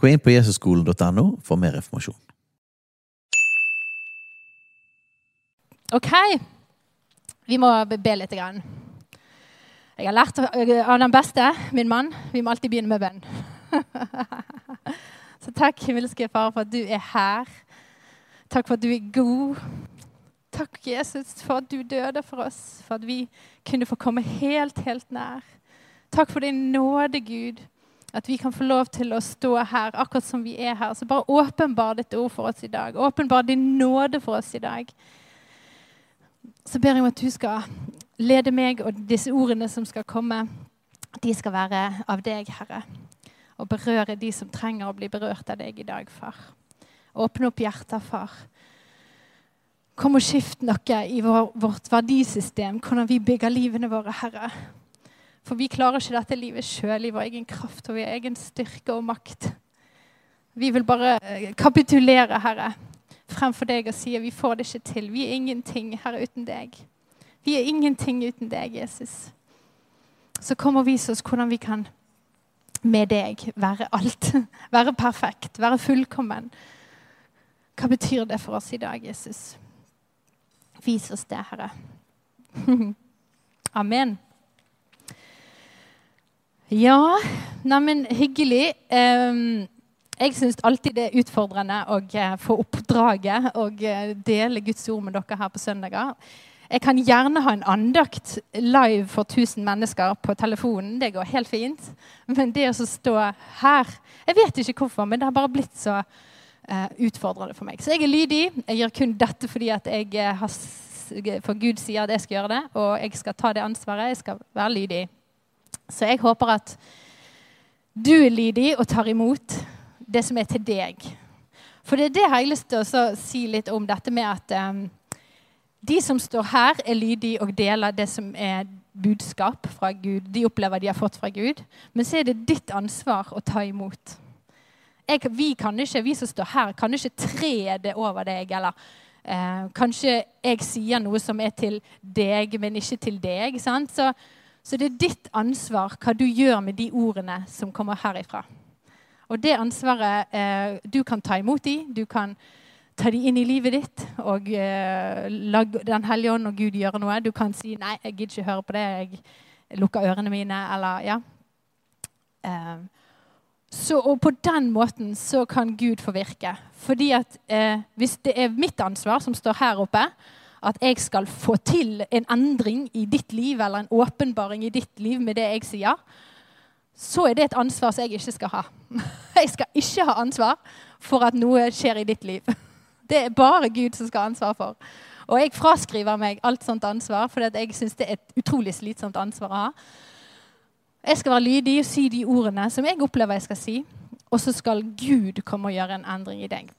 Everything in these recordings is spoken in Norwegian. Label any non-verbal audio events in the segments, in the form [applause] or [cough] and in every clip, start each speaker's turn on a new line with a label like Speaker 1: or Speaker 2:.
Speaker 1: Gå inn på jesusskolen.no for mer informasjon.
Speaker 2: Ok, vi må be litt. Grann. Jeg har lært av den beste, min mann. Vi må alltid begynne med bønn. [laughs] Så takk, himmelske Far, for at du er her. Takk for at du er god. Takk, Jesus, for at du døde for oss, for at vi kunne få komme helt, helt nær. Takk for din nåde, Gud. At vi kan få lov til å stå her akkurat som vi er her. Så bare åpenbar ditt ord for oss i dag. Åpenbar din nåde for oss i dag. Så ber jeg om at du skal lede meg, og disse ordene som skal komme, de skal være av deg, Herre. Og berøre de som trenger å bli berørt av deg i dag, far. Åpne opp hjertet, far. Kom og skift noe i vår, vårt verdisystem, hvordan vi bygger livene våre, Herre. For vi klarer ikke dette livet sjøl i vår egen kraft og vår egen styrke og makt. Vi vil bare eh, kapitulere, Herre, fremfor deg og si at vi får det ikke til. Vi er ingenting, Herre, uten deg. Vi er ingenting uten deg, Jesus. Så kom og vis oss hvordan vi kan med deg være alt. [laughs] Være perfekt, være fullkommen. Hva betyr det for oss i dag, Jesus? Vis oss det, Herre. [laughs] Amen. Ja, neimen hyggelig. Um, jeg syns alltid det er utfordrende å uh, få oppdraget og uh, dele Guds ord med dere her på søndager. Jeg kan gjerne ha en andakt live for 1000 mennesker på telefonen. Det går helt fint. Men det å stå her Jeg vet ikke hvorfor, men det har bare blitt så uh, utfordrende for meg. Så jeg er lydig. Jeg gjør kun dette fordi at jeg har, for Gud sier at jeg skal gjøre det. Og jeg skal ta det ansvaret. Jeg skal være lydig. Så jeg håper at du er lydig og tar imot det som er til deg. For det er det jeg har lyst til å si litt om dette med at um, de som står her, er lydige og deler det som er budskap fra Gud. De opplever de har fått fra Gud. Men så er det ditt ansvar å ta imot. Jeg, vi, ikke, vi som står her, kan ikke tre det over deg. Eller eh, kanskje jeg sier noe som er til deg, men ikke til deg. Sant? Så så det er ditt ansvar hva du gjør med de ordene som kommer herifra. Og det ansvaret eh, Du kan ta imot de, du kan ta de inn i livet ditt og eh, la Den hellige ånd og Gud gjøre noe. Du kan si 'nei, jeg gidder ikke høre på det', jeg lukker ørene mine, eller ja. Eh, så, og på den måten så kan Gud få virke. Fordi at eh, hvis det er mitt ansvar som står her oppe, at jeg skal få til en endring i ditt liv eller en åpenbaring i ditt liv med det jeg sier, så er det et ansvar som jeg ikke skal ha. [laughs] Jeg skal ikke ha ansvar for at noe skjer i ditt liv. [laughs] Det er bare Gud som skal ha ansvar for. Og jeg fraskriver meg alt sånt ansvar, for jeg syns det er et utrolig slitsomt ansvar å ha. Jeg skal være lydig og si de ordene som jeg opplever jeg skal si, og så skal Gud komme og gjøre en endring i deg.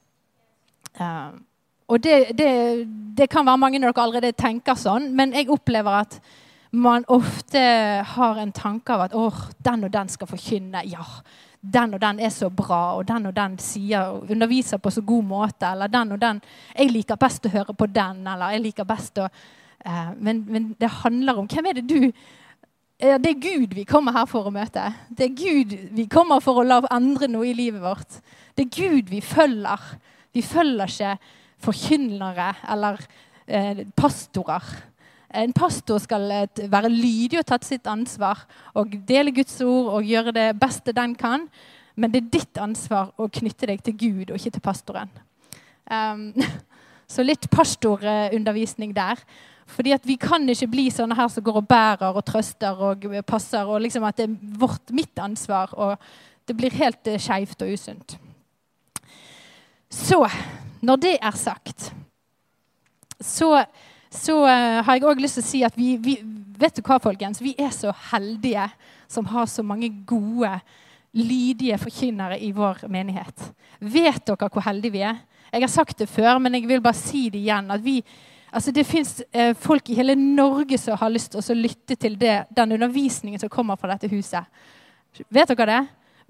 Speaker 2: Um, og det, det, det, kan være mange av dere allerede tenker sånn, men jeg opplever at man ofte har en tanke av at åh, den og den skal forkynne. Ja, den og den er så bra, og den og den sier, underviser på så god måte. Eller den og den Jeg liker best å høre på den, eller jeg liker best å eh, men, men, det handler om Hvem er det du Det er Gud vi kommer her for å møte. Det er Gud vi kommer for å la endre noe i livet vårt. Det er Gud vi følger. Vi følger ikke forkynnere eller eh, pastorer. En pastor skal eh, være lydig og tatt sitt ansvar og dele Guds ord og gjøre det beste den kan. Men det er ditt ansvar å knytte deg til Gud og ikke til pastoren. Um, [laughs] så litt pastorundervisning der. Fordi at Vi kan ikke bli sånne her som går og bærer og trøster og passer. og liksom At det er vårt, mitt ansvar. og Det blir helt uh, skeivt og usunt. Så når det er sagt, så, så uh, har jeg òg lyst til å si at vi, vi, Vet du hva, folkens? Vi er så heldige som har så mange gode lydige forkynnere i vår menighet. Vet dere hvor heldige vi er? Jeg har sagt det før, men jeg vil bare si det igjen. at vi Altså, det fins eh, folk i hele Norge som har lyst til å lytte til det, den undervisningen som kommer fra dette huset. Vet dere det?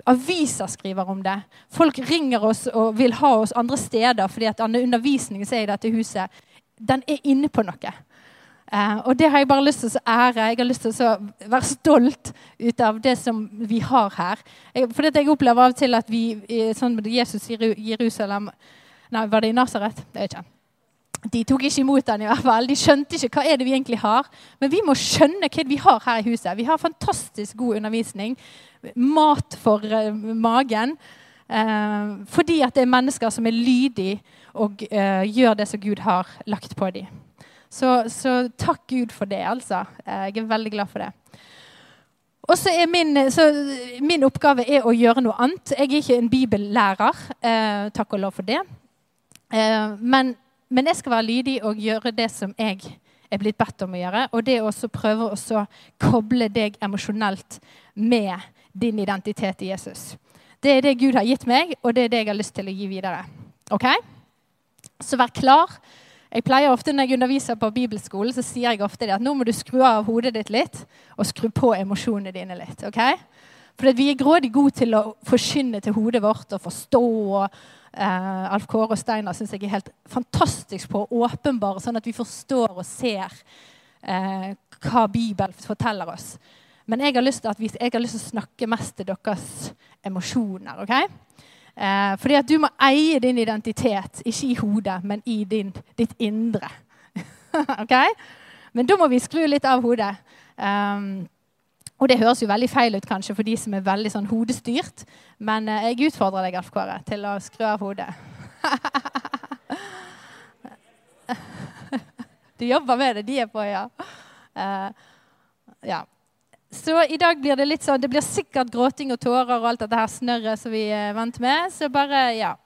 Speaker 2: Aviser skriver om det. Folk ringer oss og vil ha oss andre steder fordi at denne undervisningen som er i dette huset, den er inne på noe. Uh, og det har jeg bare lyst til å ære. Jeg har lyst til å være stolt ut av det som vi har her. Jeg, det jeg opplever av og til at vi sånn med Jesus i Jerusalem Nei, var det i Nasaret? Det er ikke. De tok ikke imot den i hvert fall. De skjønte ikke hva er det vi egentlig har. Men vi må skjønne hva vi har her i huset. Vi har fantastisk god undervisning. Mat for uh, magen. Uh, fordi at det er mennesker som er lydige og uh, gjør det som Gud har lagt på dem. Så, så, takk Gud for det, altså. Jeg er veldig glad for det. Og så er min, så min oppgave er å gjøre noe annet. Jeg er ikke en bibellærer. takk og lov for det. men men jeg skal være lydig og gjøre det som jeg er blitt bedt om å gjøre. Og det å prøve å koble deg emosjonelt med din identitet i Jesus. Det er det Gud har gitt meg, og det er det jeg har lyst til å gi videre. Ok? Så vær klar. Jeg pleier ofte Når jeg underviser på bibelskolen, så sier jeg ofte det at nå må du skru av hodet ditt litt og skru på emosjonene dine litt. ok? For vi er grådig gode til å forkynne til hodet vårt og forstå. og Uh, Alf Kåre og Steinar syns jeg er helt fantastisk på å åpenbare, sånn at vi forstår og ser eh, hva Bibelen forteller oss. Men jeg har, lyst til at vi, jeg har lyst til å snakke mest til deres emosjoner. ok? Eh, fordi at du må eie din identitet, ikke i hodet, men i din, ditt indre. [laughs] ok? Men da må vi skru litt av hodet. Um, og det høres jo veldig feil ut kanskje for de som er veldig sånn hodestyrt. Men eh, jeg utfordrer deg, Alf Kåre, til å skru av hodet. [laughs] du jobber med det. De er på, ja. Uh, ja. Så i dag blir det litt sånn Det blir sikkert gråting og tårer og alt dette her snørret som vi er vant med. Så bare, ja.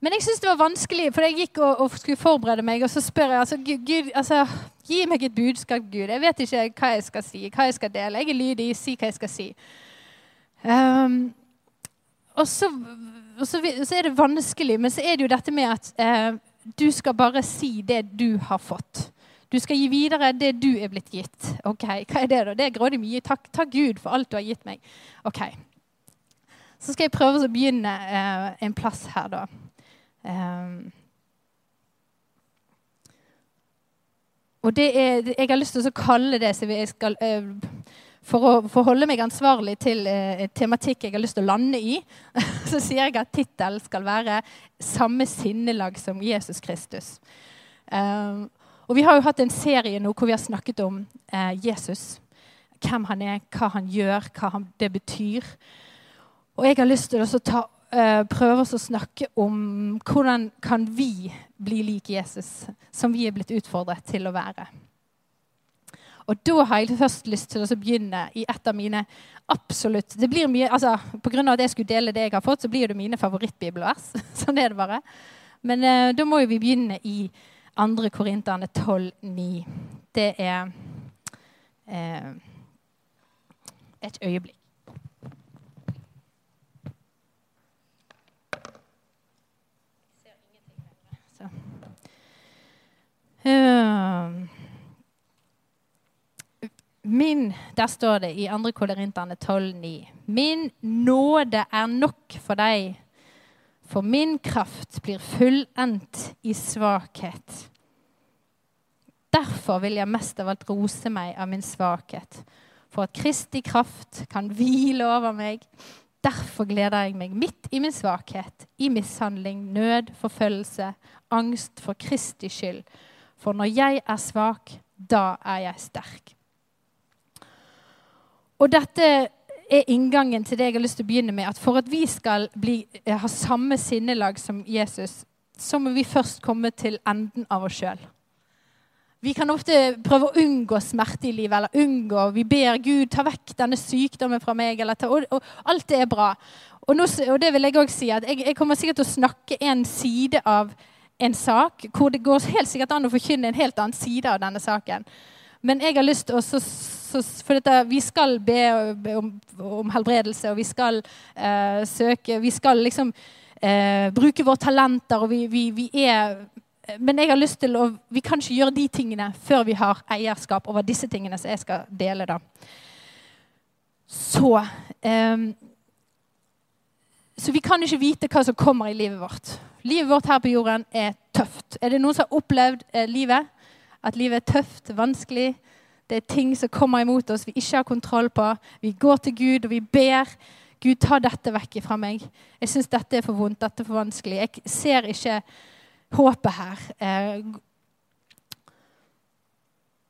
Speaker 2: Men jeg syns det var vanskelig, for jeg gikk og, og, skulle forberede meg, og så spør jeg altså, Gud, altså, Gi meg et budskap, Gud. Jeg vet ikke hva jeg skal si, hva jeg skal dele. Jeg er lydig, si hva jeg skal si. Um, og, så, og så, så, er det vanskelig, men så er det jo dette med at uh, du skal bare si det du har fått. Du skal gi videre det du er blitt gitt. Ok, Hva er det, da? Det er grådig mye. Takk, takk Gud for alt du har gitt meg. Ok. Så skal jeg prøve å begynne uh, en plass her, da. Um, og er, jeg har lyst til å kalle det skal, uh, For å forholde meg ansvarlig til uh, tematikk jeg har lyst til å lande i, [laughs] så sier jeg at tittelen skal være 'Samme sinnelag som Jesus Kristus'. Um, og Vi har jo hatt en serie nå hvor vi har snakket om uh, Jesus. Hvem han er, hva han gjør, hva han, det betyr. Og jeg har lyst til å ta Eh, prøver å snakke om hvordan kan vi bli lik Jesus, som vi er blitt utfordret til å være. Og da har jeg først lyst til å begynne i et av mine absolutt det blir mye, altså av at jeg skulle dele det jeg har fått, så blir det mine favorittbibelvers. [laughs] sånn er det bare. Men uh, da må vi begynne i 2. Korinterne 12,9. Det er uh, et øyeblikk. Min, Der står det i 2. Korinterne 12,9.: Min nåde er nok for deg, for min kraft blir fullendt i svakhet. Derfor vil jeg mest av alt rose meg av min svakhet, for at Kristi kraft kan hvile over meg. Derfor gleder jeg meg midt i min svakhet, i mishandling, nød, forfølgelse, angst for Kristi skyld for når jeg er svak, da er jeg sterk. Og dette er inngangen til det jeg har lyst til å begynne med. At for at vi skal bli, eh, ha samme sinnelag som Jesus, så må vi først komme til enden av oss sjøl. Vi kan ofte prøve å unngå smerte i livet. eller unngå, Vi ber Gud ta vekk denne sykdommen fra meg. Ta, og, og, alt det er bra. Og, nå, og det vil Jeg også si, at jeg, jeg kommer sikkert til å snakke en side av en sak hvor det går helt sikkert an å forkynne en helt annen side av denne saken. Men jeg har lyst til å For dette, vi skal be om, om, helbredelse, og vi skal eh, søke Vi skal liksom eh, bruke våre talenter, og vi, vi, vi, er Men jeg har lyst til å Vi kan ikke gjøre de tingene før vi har eierskap over disse tingene som jeg skal dele, da. Så eh, Så vi kan ikke vite hva som kommer i livet vårt. Livet vårt her på jorden er tøft. Er det noen som har opplevd eh, livet? At livet er tøft, vanskelig? Det er ting som kommer imot oss vi ikke har kontroll på. Vi går til Gud og vi ber. Gud, ta dette vekk fra meg. Jeg syns dette er for vondt, dette er for vanskelig. Jeg ser ikke håpet her.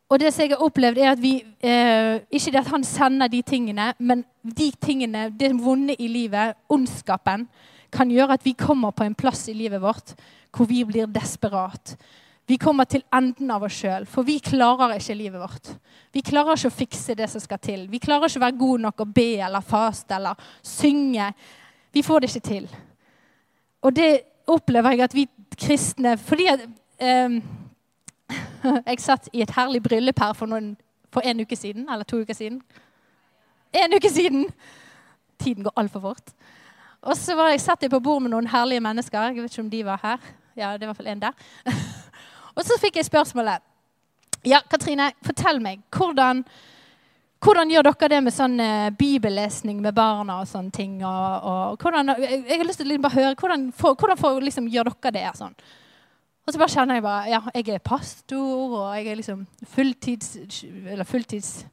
Speaker 2: Og det som jeg har opplevd, er at vi eh, Ikke det at han sender de tingene, men de tingene, det vonde i livet, ondskapen, kan gjøre at vi kommer på en plass i livet vårt hvor vi blir desperat. Vi kommer til enden av oss sjøl, for vi klarer ikke livet vårt. Vi klarer ikke å fikse det som skal til. Vi klarer ikke å være gode nok å be eller faste eller synge. Vi får det ikke til. Og det opplever jeg at vi kristne Fordi at eh, [laughs] Jeg satt i et herlig bryllup her for, noen, for en uke siden. Eller to uker siden. En uke siden! Tiden går altfor fort. Og så var jeg satt jeg på bord med noen herlige mennesker. Jeg vet ikke om de var her. Ja, det var i hvert fall en der. [laughs] og så fikk jeg spørsmålet. Ja, Katrine, fortell meg. Hvordan, hvordan gjør dere det med sånn uh, bibellesning med barna og sånne ting? Og, og hvordan, jeg, jeg, har lyst til å liksom bare høre, Hvordan, for, hvordan for, liksom, gjør dere det? sånn? Og så bare kjenner jeg bare Ja, jeg er pastor, og jeg er liksom fulltids Eller fulltids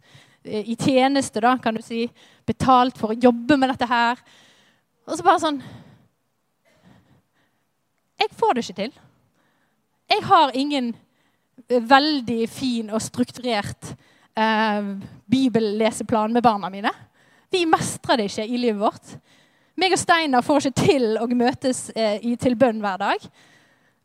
Speaker 2: eh, i tjeneste, da, kan du si. Betalt for å jobbe med dette her. Og så bare sånn Jeg får det ikke til. Jeg har ingen eh, veldig fin og strukturert eh, bibelleseplan med barna mine. Vi mestrer det ikke i livet vårt. Meg og Steinar får ikke til å møtes eh, i, til bønn hver dag.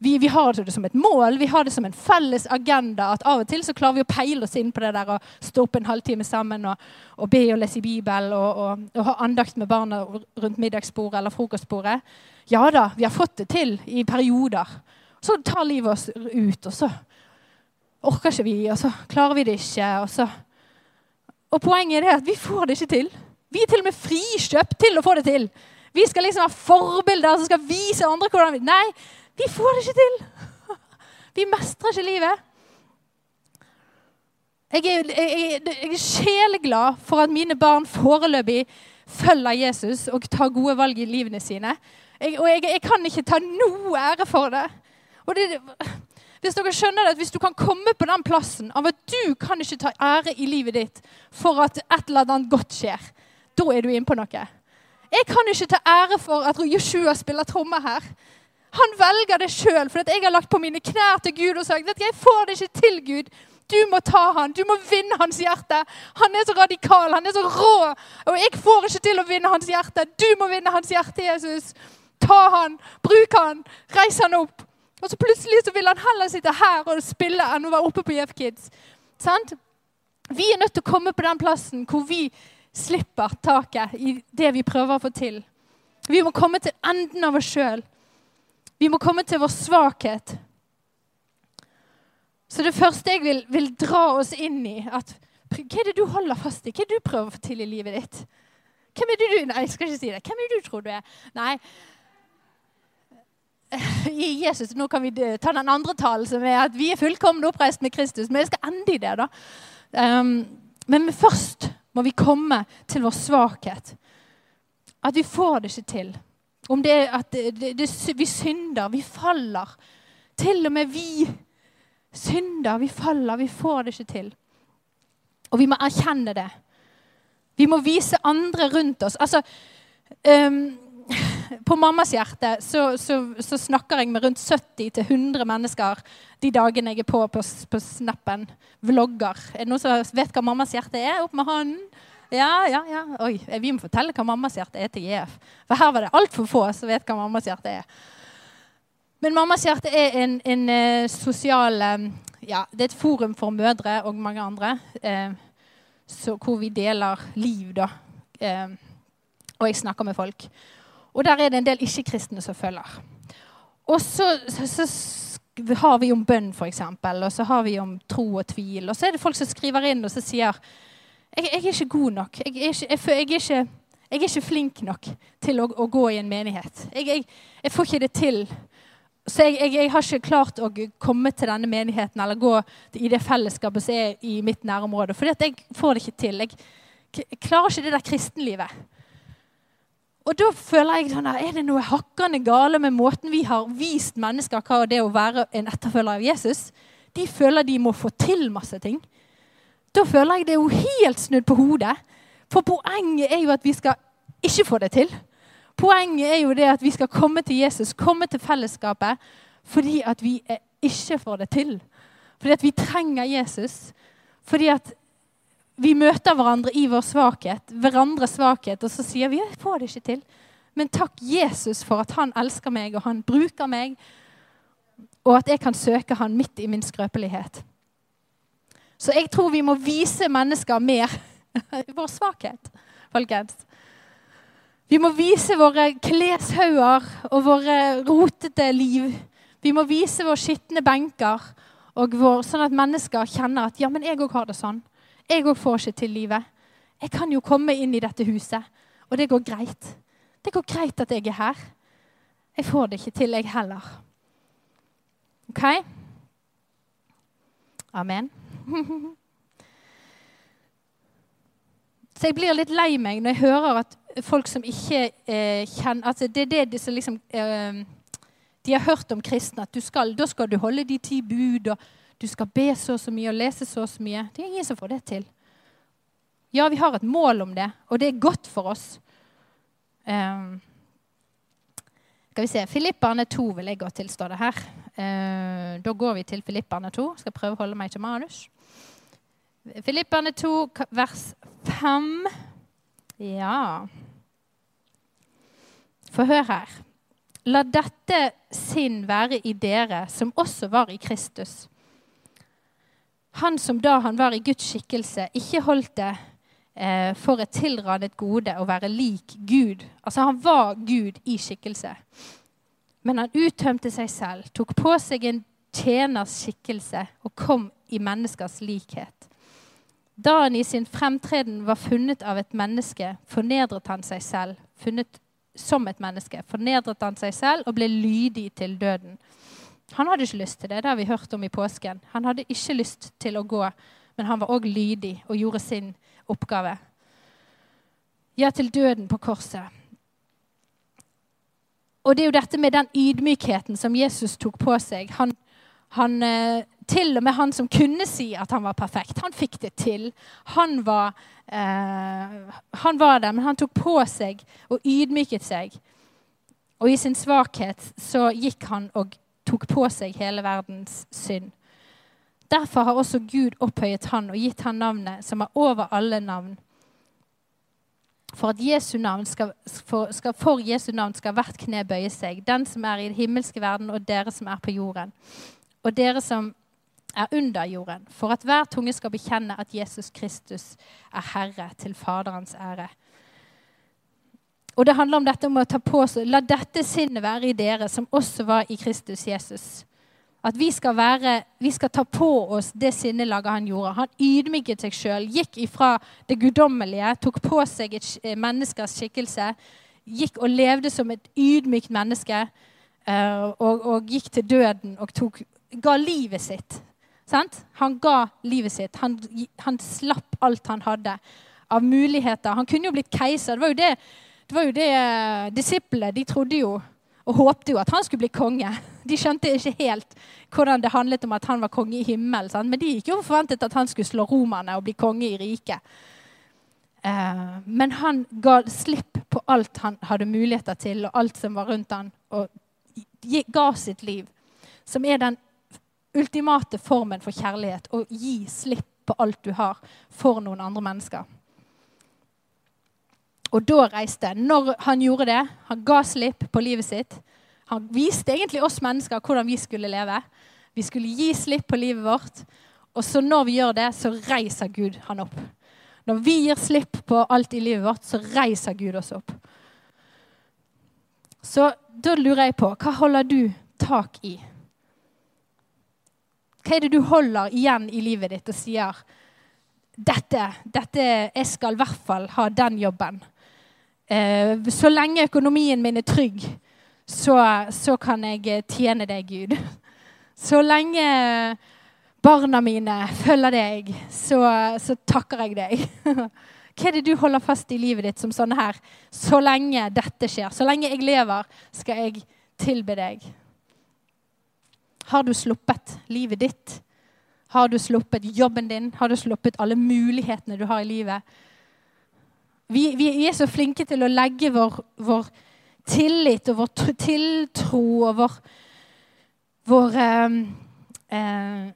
Speaker 2: Vi, vi, har det som et mål, vi har det som en felles agenda. at Av og til så klarer vi å peile oss inn på det der og stå opp en halvtime sammen og, og be og lese i Bibelen og, og, og, ha andakt med barna rundt middagsbordet eller frokostbordet. Ja da, vi har fått det til i perioder. Så tar livet oss ut, og så orker ikke vi, og så klarer vi det ikke. Og, så. og poenget er at vi får det ikke til. Vi er til og med frikjøpt til å få det til. Vi skal liksom ha forbilder som skal vise andre hvordan vi Nei, vi får det ikke til! [laughs] Vi mestrer ikke livet. Jeg er, jeg, jeg er sjeleglad for at mine barn foreløpig følger Jesus og tar gode valg i livene sine. Jeg, og jeg, jeg, kan ikke ta noe ære for det. Det, hvis dere skjønner det, at hvis du kan komme på den plassen av at du kan ikke ta ære i livet ditt for at et eller annet godt skjer, da er du inne på noe. Jeg kan ikke ta ære for at Joshua spiller trommer her. Han velger det sjøl, for jeg har lagt på mine knær til Gud og sagt du, jeg får det ikke til, Gud. Du må ta han, du må vinne hans hjerte. Han er så radikal, han er så rå. Og jeg får ikke til å vinne hans hjerte. Du må vinne hans hjerte, Jesus. Ta han, bruk han, reis han opp. Og så plutselig så vil han heller sitte her og spille enn å være oppe på Jeff Kids. Sant? Vi er nødt til å komme på den plassen hvor vi slipper taket i det vi prøver å få til. Vi må komme til enden av oss sjøl. Vi må komme til vår svakhet. Så det første jeg vil, vil dra oss inn i at, Hva er det du holder fast i? Hva er det du prøver å få til i livet ditt? Hvem er det du Nei, jeg skal ikke si det. Hvem er det du tror du er? Nei. [laughs] I Jesus, Nå kan vi ta den andre talen som er at vi er fullkomne oppreist med Kristus. Men jeg skal ende i det, da. Um, men først må vi komme til vår svakhet. At vi får det ikke til. Om det at det, det, vi synder, vi faller. Til og med vi synder, vi faller, vi får det ikke til. Og vi må erkjenne det. Vi må vise andre rundt oss. Altså, um, på mammas hjerte så, så, så, snakker jeg med rundt 70-100 mennesker de dagene jeg er på på, på snappen. Vlogger. Er det noen som vet hva mammas hjerte er? Opp med hånden. Ja, ja, ja. Oi, vi må fortelle hva mammas hjerte er til JF. For her var det altfor få som vet hva mammas hjerte er. Men Mammas hjerte er en, en uh, sosial um, ja, Det er et forum for mødre og mange andre. Uh, så, hvor vi deler liv, da. Uh, og jeg snakker med folk. Og der er det en del ikke-kristne som følger. Og så, så, så har vi om bønn, f.eks., og så har vi om tro og tvil. Og så er det folk som skriver inn og så sier jeg, jeg er ikke god nok. Jeg er ikke, jeg, jeg, er ikke, er ikke, flink nok til å, å gå i en menighet. Jeg, får ikke det til. Så jeg, har ikke klart å komme til denne menigheten eller gå i det fellesskapet som er i mitt nærområde. At jeg får det ikke til. Jeg klarer ikke det der kristenlivet. Og da føler jeg sånn Er det noe hakkende gale med måten vi har vist mennesker hva det er å være en etterfølger av Jesus? De føler de må få til masse ting. Da føler jeg det er jo helt snudd på hodet. For poenget er jo at vi skal ikke få det til. Poenget er jo det at vi skal komme til Jesus, komme til fellesskapet, fordi at vi ikke får det til. Fordi at vi trenger Jesus. Fordi at vi møter hverandre i vår svakhet, hverandres svakhet, og så sier vi jeg får det ikke til. Men takk Jesus for at han elsker meg, og han bruker meg, og at jeg kan søke han midt i min skrøpelighet. Så jeg tror vi må vise mennesker mer [laughs] vår svakhet, folkens. Vi må vise våre kleshauger og våre rotete liv. Vi må vise våre skitne benker, vår, sånn at mennesker kjenner at ja, men jeg òg har det sånn. Jeg òg får ikke til livet. Jeg kan jo komme inn i dette huset, og det går greit. Det går greit at jeg er her. Jeg får det ikke til, jeg heller. OK? Amen. Så jeg blir litt lei meg når jeg hører at folk som ikke eh, kjenner altså Det er det som liksom eh, De har hørt om kristne, at skal, da skal du holde de ti bud. og du skal be så og så mye og lese så og så mye. Det er ingen som får det til. Ja, vi har et mål om det, og det er godt for oss. Um, skal vi se Filipperne 2 vil jeg gå til, står det her. Uh, da går vi til Filipperne 2. Skal prøve å holde meg til manus. Filipperne 2, vers 5. Ja Få høre her. La dette sinn være i dere, som også var i Kristus han som da han var i Guds skikkelse, ikke holdt det eh, for et tilranet gode å være lik Gud. Altså Han var Gud i skikkelse. Men han uttømte seg selv, tok på seg en tjeners skikkelse og kom i menneskers likhet. Da han i sin fremtreden var funnet av et menneske, fornedret han seg selv. Funnet som et menneske, fornedret han seg selv og ble lydig til døden han hadde ikke lyst til det. Det har vi hørt om i påsken. Han hadde ikke lyst til å gå, men han var òg lydig og gjorde sin oppgave. Ja, til døden på korset. Og det er jo dette med den ydmykheten som Jesus tok på seg. Han, han, eh, til og med han som kunne si at han var perfekt, han fikk det til. Han var, eh, han var der, men han tok på seg og ydmyket seg. Og i sin svakhet så gikk han og tok på seg hele verdens synd. Derfor har også Gud opphøyet han og gitt han navnet som er over alle navn. For, Jesu skal, for, skal, for Jesu navn skal hvert kne bøye seg, den som er i den himmelske verden, og dere som er på jorden. Og dere som er under jorden, for at hver tunge skal bekjenne at Jesus Kristus er Herre, til Faderens ære. Og det handler om dette om å ta på seg La dette sinnet være i dere, som også var i Kristus Jesus. At vi skal, være, vi skal ta på oss det sinnelaget han gjorde. Han ydmyket seg sjøl, gikk ifra det guddommelige, tok på seg et eh, menneskers skikkelse. Gikk og levde som et ydmykt menneske eh, og, og gikk til døden og tok, ga livet sitt. Sant? Han ga livet sitt. Han, han slapp alt han hadde av muligheter. Han kunne jo blitt keiser. Det var jo det det var jo det eh, Disiplene de trodde jo og håpte jo at han skulle bli konge. [laughs] De skjønte ikke helt hvordan det handlet om at han var konge i himmelen. Men de gikk jo forventet at han skulle slå romerne og bli konge i riket. Eh, men han ga slipp på alt han hadde muligheter til, og alt som var rundt han, og ga sitt liv. Som er den ultimate formen for kjærlighet. Å gi slipp på alt du har, for noen andre mennesker. Og da reiste Når han gjorde det, han ga slipp på livet sitt. Han viste egentlig oss mennesker hvordan vi skulle leve. Vi skulle gi slipp på livet vårt. Og så når vi gjør det, så reiser Gud han opp. Når vi gir slipp på alt i livet vårt, så reiser Gud oss opp. Så da lurer jeg på hva holder du tak i? Hva er det du holder igjen i livet ditt og sier dette, dette Jeg skal i hvert fall ha den jobben. Eh, så lenge økonomien min er trygg, så, så kan jeg tjene deg, Gud. Så lenge barna mine følger deg, så, så takker jeg deg. [laughs] Hva er det du holder fast i livet ditt som sånn her? Så lenge dette skjer, så lenge jeg lever, skal jeg tilbe deg. Har du sluppet livet ditt? Har du sluppet jobben din? Har du sluppet alle mulighetene du har i livet? Vi, vi er så flinke til å legge vår, vår tillit og vår tiltro og vår, vår eh, eh,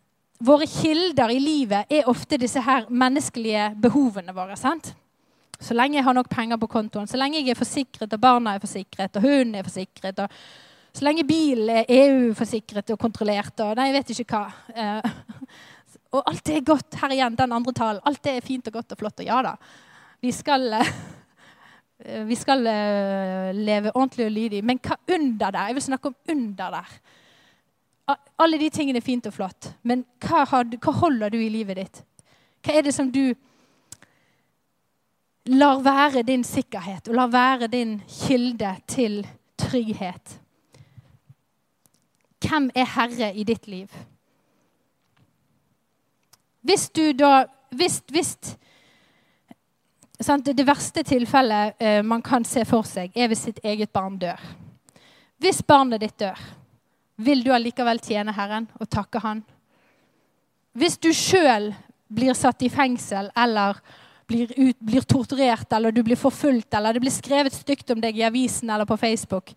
Speaker 2: Våre kilder i livet er ofte disse her menneskelige behovene våre. sant? Så lenge jeg har nok penger på kontoen, så lenge jeg er forsikret, og barna er forsikret, og hunden er forsikret, og så lenge bilen er EU-forsikret og kontrollert og Nei, jeg vet ikke hva. Eh, [laughs] og alt det er godt. Her igjen, den andre talen. Alt det er fint og godt og flott. Og ja da. Vi skal, eh, [laughs] vi skal eh, leve ordentlig og lydig. Men hva under der? Jeg vil snakke om under der. Alle de tingene er fint og flott. Men hva, du, hva holder du i livet ditt? Hva er det som du lar være din sikkerhet, og lar være din kilde til trygghet? Hvem er herre i ditt liv? Hvis du da Hvis, hvis sant, Det verste tilfellet eh, man kan se for seg, er hvis sitt eget barn dør. Hvis barnet ditt dør, vil du allikevel tjene Herren og takke Han? Hvis du sjøl blir satt i fengsel eller blir, ut, blir, torturert eller du blir forfulgt eller det blir skrevet stygt om deg i avisen eller på Facebook,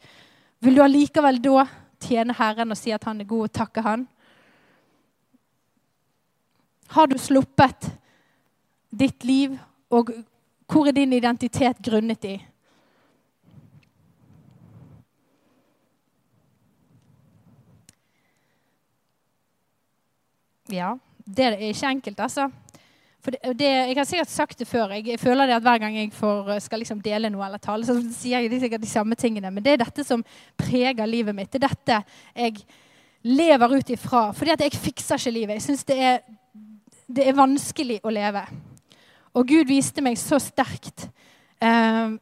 Speaker 2: vil du allikevel da tjene Herren og si at han er god, og takke Han? Har du sluppet ditt liv, og hvor er din identitet grunnet i? Ja, det er ikke enkelt, altså. Det, det, jeg har sikkert sagt det før. Jeg, jeg føler det at Hver gang jeg får, skal liksom dele noe eller tale, så sier jeg sikkert de samme tingene. Men det er dette som preger livet mitt. Det er dette jeg lever ut ifra. Fordi at jeg fikser ikke livet. Jeg syns det, det, er vanskelig å leve. Og Gud viste meg så sterkt eh,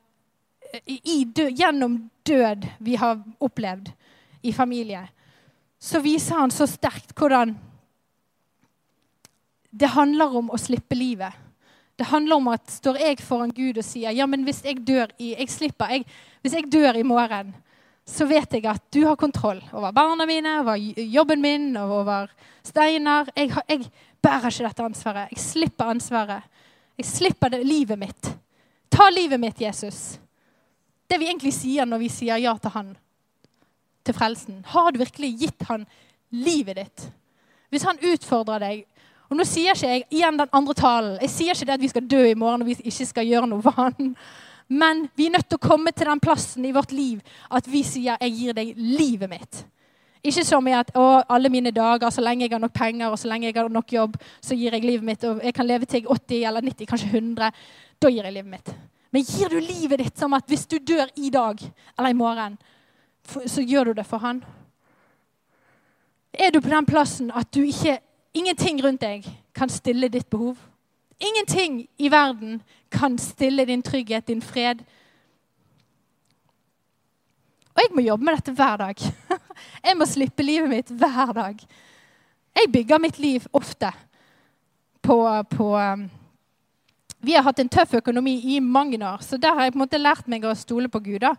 Speaker 2: død, gjennom død vi har opplevd i familie. Så viser han så sterkt hvordan det handler om å slippe livet. Det handler om at står jeg foran Gud og sier ja, men hvis jeg dør i, jeg slipper, jeg, hvis jeg dør i morgen, så vet jeg at du har kontroll over barna mine, over jobben min, over Steinar. Jeg, jeg bærer ikke dette ansvaret. Jeg slipper ansvaret. Jeg slipper det, livet mitt. Ta livet mitt, Jesus. Det vi egentlig sier når vi sier ja til Han, til frelsen. Har du virkelig gitt Han livet ditt? Hvis Han utfordrer deg og nå sier ikke jeg igjen den andre talen. Jeg sier ikke det at vi skal dø i morgen og vi ikke skal gjøre noe han. Men vi er nødt til å komme til den plassen i vårt liv at vi sier 'jeg gir deg livet mitt'. Ikke som i at å, alle mine dager, så lenge jeg har nok penger og så lenge jeg har nok jobb, så gir jeg livet mitt. Og jeg kan leve til 80 eller 90, kanskje 100. Da gir jeg livet mitt. Men gir du livet ditt som at hvis du dør i dag eller i morgen, så gjør du det for han? Er du på den plassen at du ikke Ingenting rundt deg kan stille ditt behov. Ingenting i verden kan stille din trygghet, din fred. Og jeg må jobbe med dette hver dag. [laughs] Jeg må slippe livet mitt hver dag. Jeg bygger mitt liv ofte på, på um, Vi har hatt en tøff økonomi i mange år, så der har jeg på en måte lært meg å stole på Gud. da.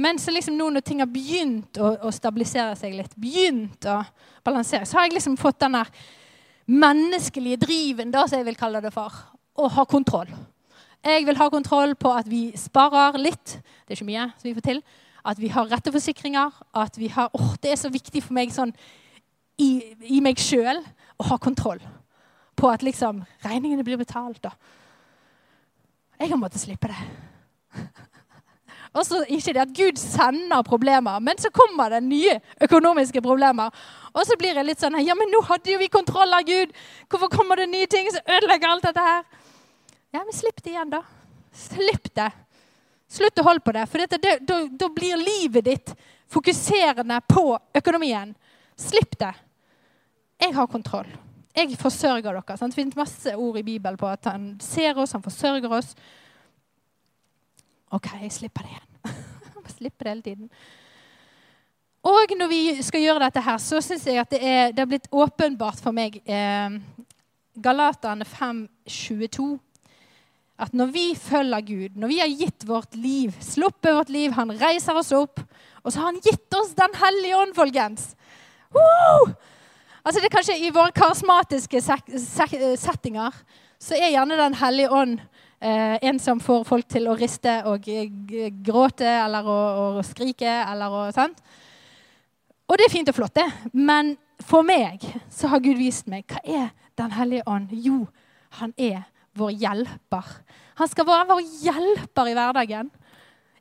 Speaker 2: Men så liksom nå når ting har begynt å, å, stabilisere seg litt, begynt å balansere, så har jeg liksom fått den der menneskelige driven, da, som jeg vil kalle det for, å ha kontroll. Jeg vil ha kontroll på at vi sparer litt. Det er ikke mye som vi får til. At vi har rette forsikringer. At vi har, åh, Det er så viktig for meg sånn i, i meg sjøl å ha kontroll på at liksom regningene blir betalt. og Jeg har måttet slippe det. [laughs] Og så Ikke det at Gud sender problemer, men så kommer det nye økonomiske problemer. Og så blir jeg litt sånn Ja, men nå hadde jo vi kontroll av Gud. Hvorfor kommer det nye ting som ødelegger alt dette her? Ja, men slipp det igjen, da. Slipp det. Slutt å holde på det. For da blir livet ditt fokuserende på økonomien. Slipp det. Jeg har kontroll. Jeg forsørger dere. Sant? Det finnes masse ord i Bibelen på at han ser oss, han forsørger oss. OK, jeg slipper det igjen. [laughs] jeg slipper det hele tiden. Og når vi skal gjøre dette her, så syns jeg at det er, det er blitt åpenbart for meg eh, Galaterne 5, 22 at når vi følger Gud, når vi har gitt vårt liv, sluppet vårt liv, han reiser oss opp, og så har han gitt oss Den hellige ånd, folkens. Woo! Altså det er kanskje I våre karismatiske settinger så er gjerne Den hellige ånd en som får folk til å riste og gråte eller å, å skrike. eller å, sant? Og det er fint og flott, det. Men for meg så har Gud vist meg hva er Den hellige ånd. Jo, han er vår hjelper. Han skal være vår hjelper i hverdagen.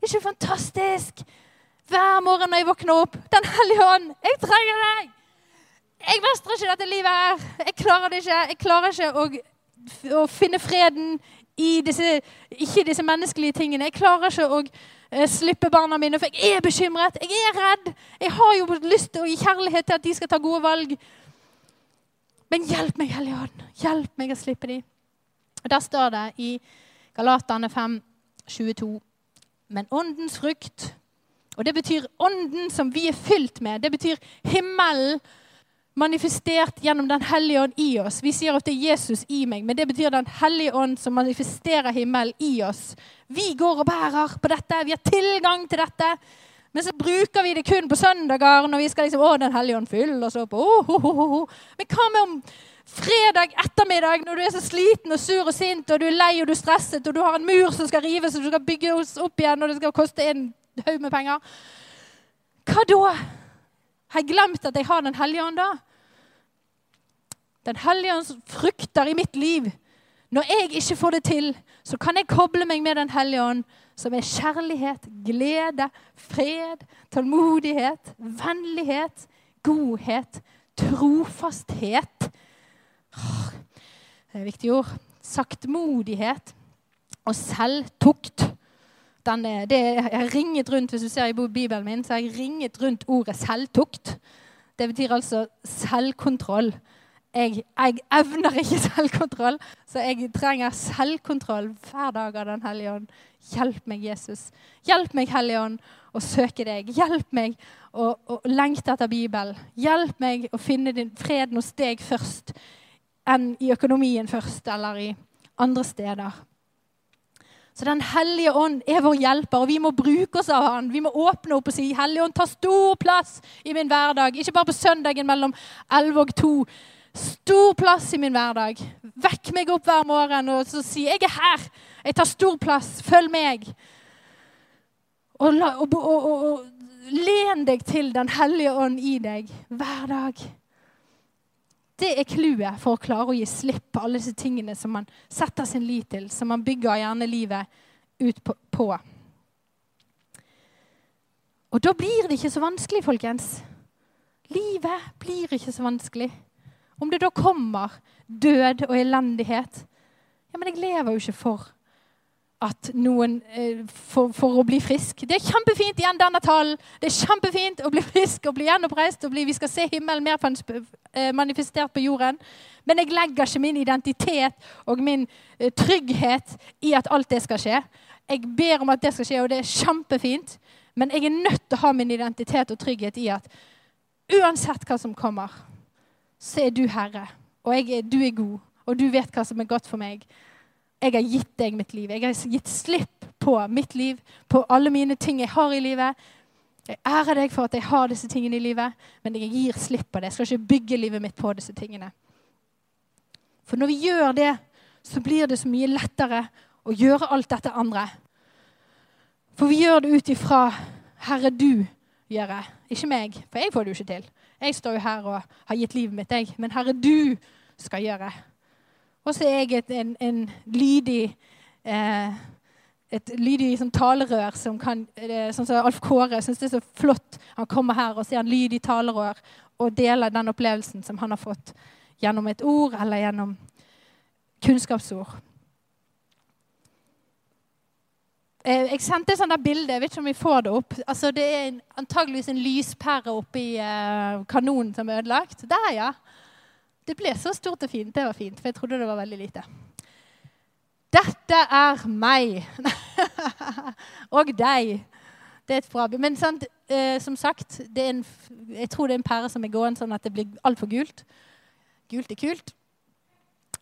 Speaker 2: Ikke fantastisk? Hver morgen når jeg våkner opp Den hellige ånd, jeg trenger deg! Jeg mestrer ikke dette livet her. Jeg klarer det ikke. Jeg klarer ikke å, å finne freden i disse, ikke disse menneskelige tingene. Jeg klarer ikke å uh, slippe barna mine, for jeg er bekymret. Jeg er redd. Jeg har jo lyst til å gi kjærlighet til at de skal ta gode valg. Men hjelp meg, Hellige Ånd. Hjelp meg å slippe dem. Og Der står det i Galatane 5, 22. Men åndens frukt, og det betyr ånden som vi er fylt med, det betyr himmelen manifestert gjennom Den hellige ånd i oss. Vi sier at det er Jesus i meg, men det betyr Den hellige ånd som manifesterer himmelen i oss. Vi går og bærer på dette. Vi har tilgang til dette. Men så bruker vi det kun på søndager når vi skal liksom, å, Den hellige ånd fyller oss opp. Oh, oh, oh, oh. Men hva med om fredag ettermiddag når du er så sliten og sur og sint og du er lei og du er stresset og du har en mur som skal rives og du skal bygge oss opp igjen og det skal koste en haug med penger? Hva da? Har jeg glemt at jeg har Den hellige ånd da? Den hellige ånds frukter i mitt liv. Når jeg ikke får det til, så kan jeg koble meg med Den hellige ånd, som er kjærlighet, glede, fred, tålmodighet, vennlighet, godhet, trofasthet det er viktige ord. Saktmodighet og selvtukt. Den er, det, har ringet rundt, Hvis du ser i Bibelen min, så har jeg ringet rundt ordet selvtukt. Det betyr altså selvkontroll. Jeg, jeg, evner ikke selvkontroll, så jeg trenger selvkontroll hver dag av Den hellige ånd. Hjelp meg, Jesus. Hjelp meg, Hellige ånd, å søke deg. Hjelp meg å, å lengte etter Bibelen. Hjelp meg å finne din freden hos deg først enn i økonomien først eller i andre steder. Så Den hellige ånd er vår hjelper, og vi må bruke oss av han. Vi må åpne opp og si Hellige ånd, ta stor plass i min hverdag. Ikke bare på søndagen mellom 11 og 2. Stor plass i min hverdag. Vekk meg opp hver morgen og så si 'Jeg er her. Jeg tar stor plass. Følg meg.' Og, og, og, og len deg til Den hellige ånd i deg hver dag. Det er clouet for å klare å gi slipp på alle disse tingene som man setter sin lit til, som man bygger gjerne livet ut på. Og da blir det ikke så vanskelig, folkens. Livet blir ikke så vanskelig. Om det da kommer død og elendighet Ja, men jeg lever jo ikke for at noen eh, for, for, å bli frisk. Det er kjempefint igjen denne talen. Det er kjempefint å bli frisk og bli gjenoppreist. og bli, Vi skal se himmelen mer eh, manifestert på jorden. Men jeg legger ikke min identitet og min eh, trygghet i at alt det skal skje. Jeg ber om at det skal skje, og det er kjempefint. Men jeg er nødt til å ha min identitet og trygghet i at uansett hva som kommer, så er du herre. Og jeg, du er god, og du vet hva som er godt for meg. Jeg har gitt deg mitt liv. Jeg har gitt slipp på mitt liv, på alle mine ting jeg har i livet. Jeg ærer deg for at jeg har disse tingene i livet, men jeg gir slipp på det. Jeg skal ikke bygge livet mitt på disse tingene. For når vi gjør det, så blir det så mye lettere å gjøre alt dette andre. For vi gjør det ut ifra 'Herre, du gjør det', Ikke meg, for jeg får det jo ikke til. Jeg står jo her og har gitt livet mitt, jeg. Men Herre, du skal gjøre. Og så er jeg et, en, en, lydig eh, et lydig sånn, talerør som kan eh, Sånn som Alf Kåre syns det er så flott. Han kommer her og ser en lydig talerør og deler den opplevelsen som han har fått gjennom et ord eller gjennom kunnskapsord. Eh, jeg sendte et sånt bilde. Jeg vet ikke om vi får det opp. Altså, det er antageligvis en lyspære oppi eh, kanonen som er ødelagt. Der, ja. Det ble så stort og fint. Det var fint, for jeg trodde det var veldig lite. Dette er meg. [laughs] og deg. Det er et bra Men sant, eh, som sagt, en, jeg tror det er en pære som er gående sånn at det blir altfor gult. Gult er kult.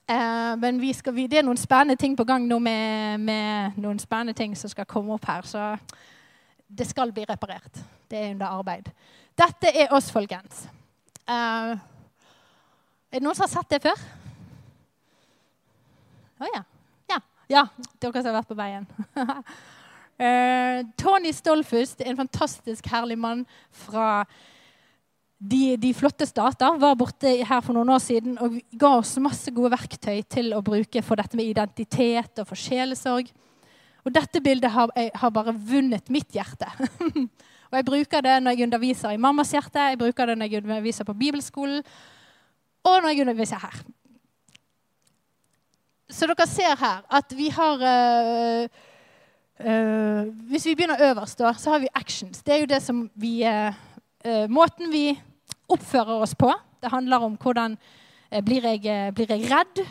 Speaker 2: Eh, men vi skal, det er noen spennende ting på gang nå med, med, noen spennende ting som skal komme opp her. Så det skal bli reparert. Det er under arbeid. Dette er oss, folkens. Eh, er det noen som har sett det før? Å oh, ja. ja. Ja, dere som har vært på veien. [laughs] eh, Tony Stolfus, en fantastisk herlig mann fra de, de, flotte stater, var borte her for noen år siden og ga oss masse gode verktøy til å bruke for dette med identitet og for sjelesorg. Og dette bildet har, har bare vunnet mitt hjerte. [laughs] og Jeg bruker det når jeg underviser i mammas hjerte, jeg bruker det når jeg underviser på bibelskolen, og når jeg underviser her. Så dere ser her at vi har øh, øh, Hvis vi begynner øverst, da, så har vi actions. Det er jo det som vi øh, Måten vi oppfører oss på. Det handler om hvordan blir jeg, blir jeg redd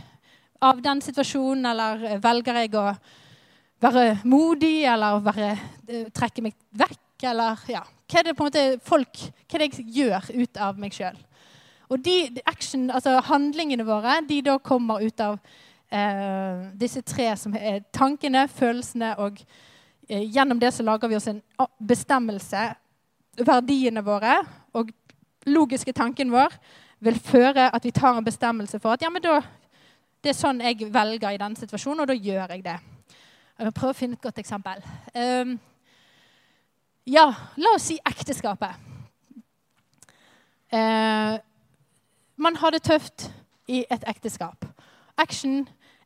Speaker 2: av den situasjonen, eller velger jeg å være modig, eller være, trekke meg vekk, eller ja. Hva er det på en måte folk, hva er det jeg gjør ut av meg sjøl? Og de action, altså handlingene våre de da kommer ut av eh, disse tre som er tankene, følelsene og eh, Gjennom det så lager vi oss en bestemmelse. Verdiene våre logiske tanken vår vil føre at vi tar en bestemmelse for at ja, men da, det er sånn jeg velger i denne situasjonen, og da gjør jeg det. Jeg vil prøve å finne et godt eksempel. Um, ja, la oss si ekteskapet. Uh, man har det tøft i et ekteskap. Action.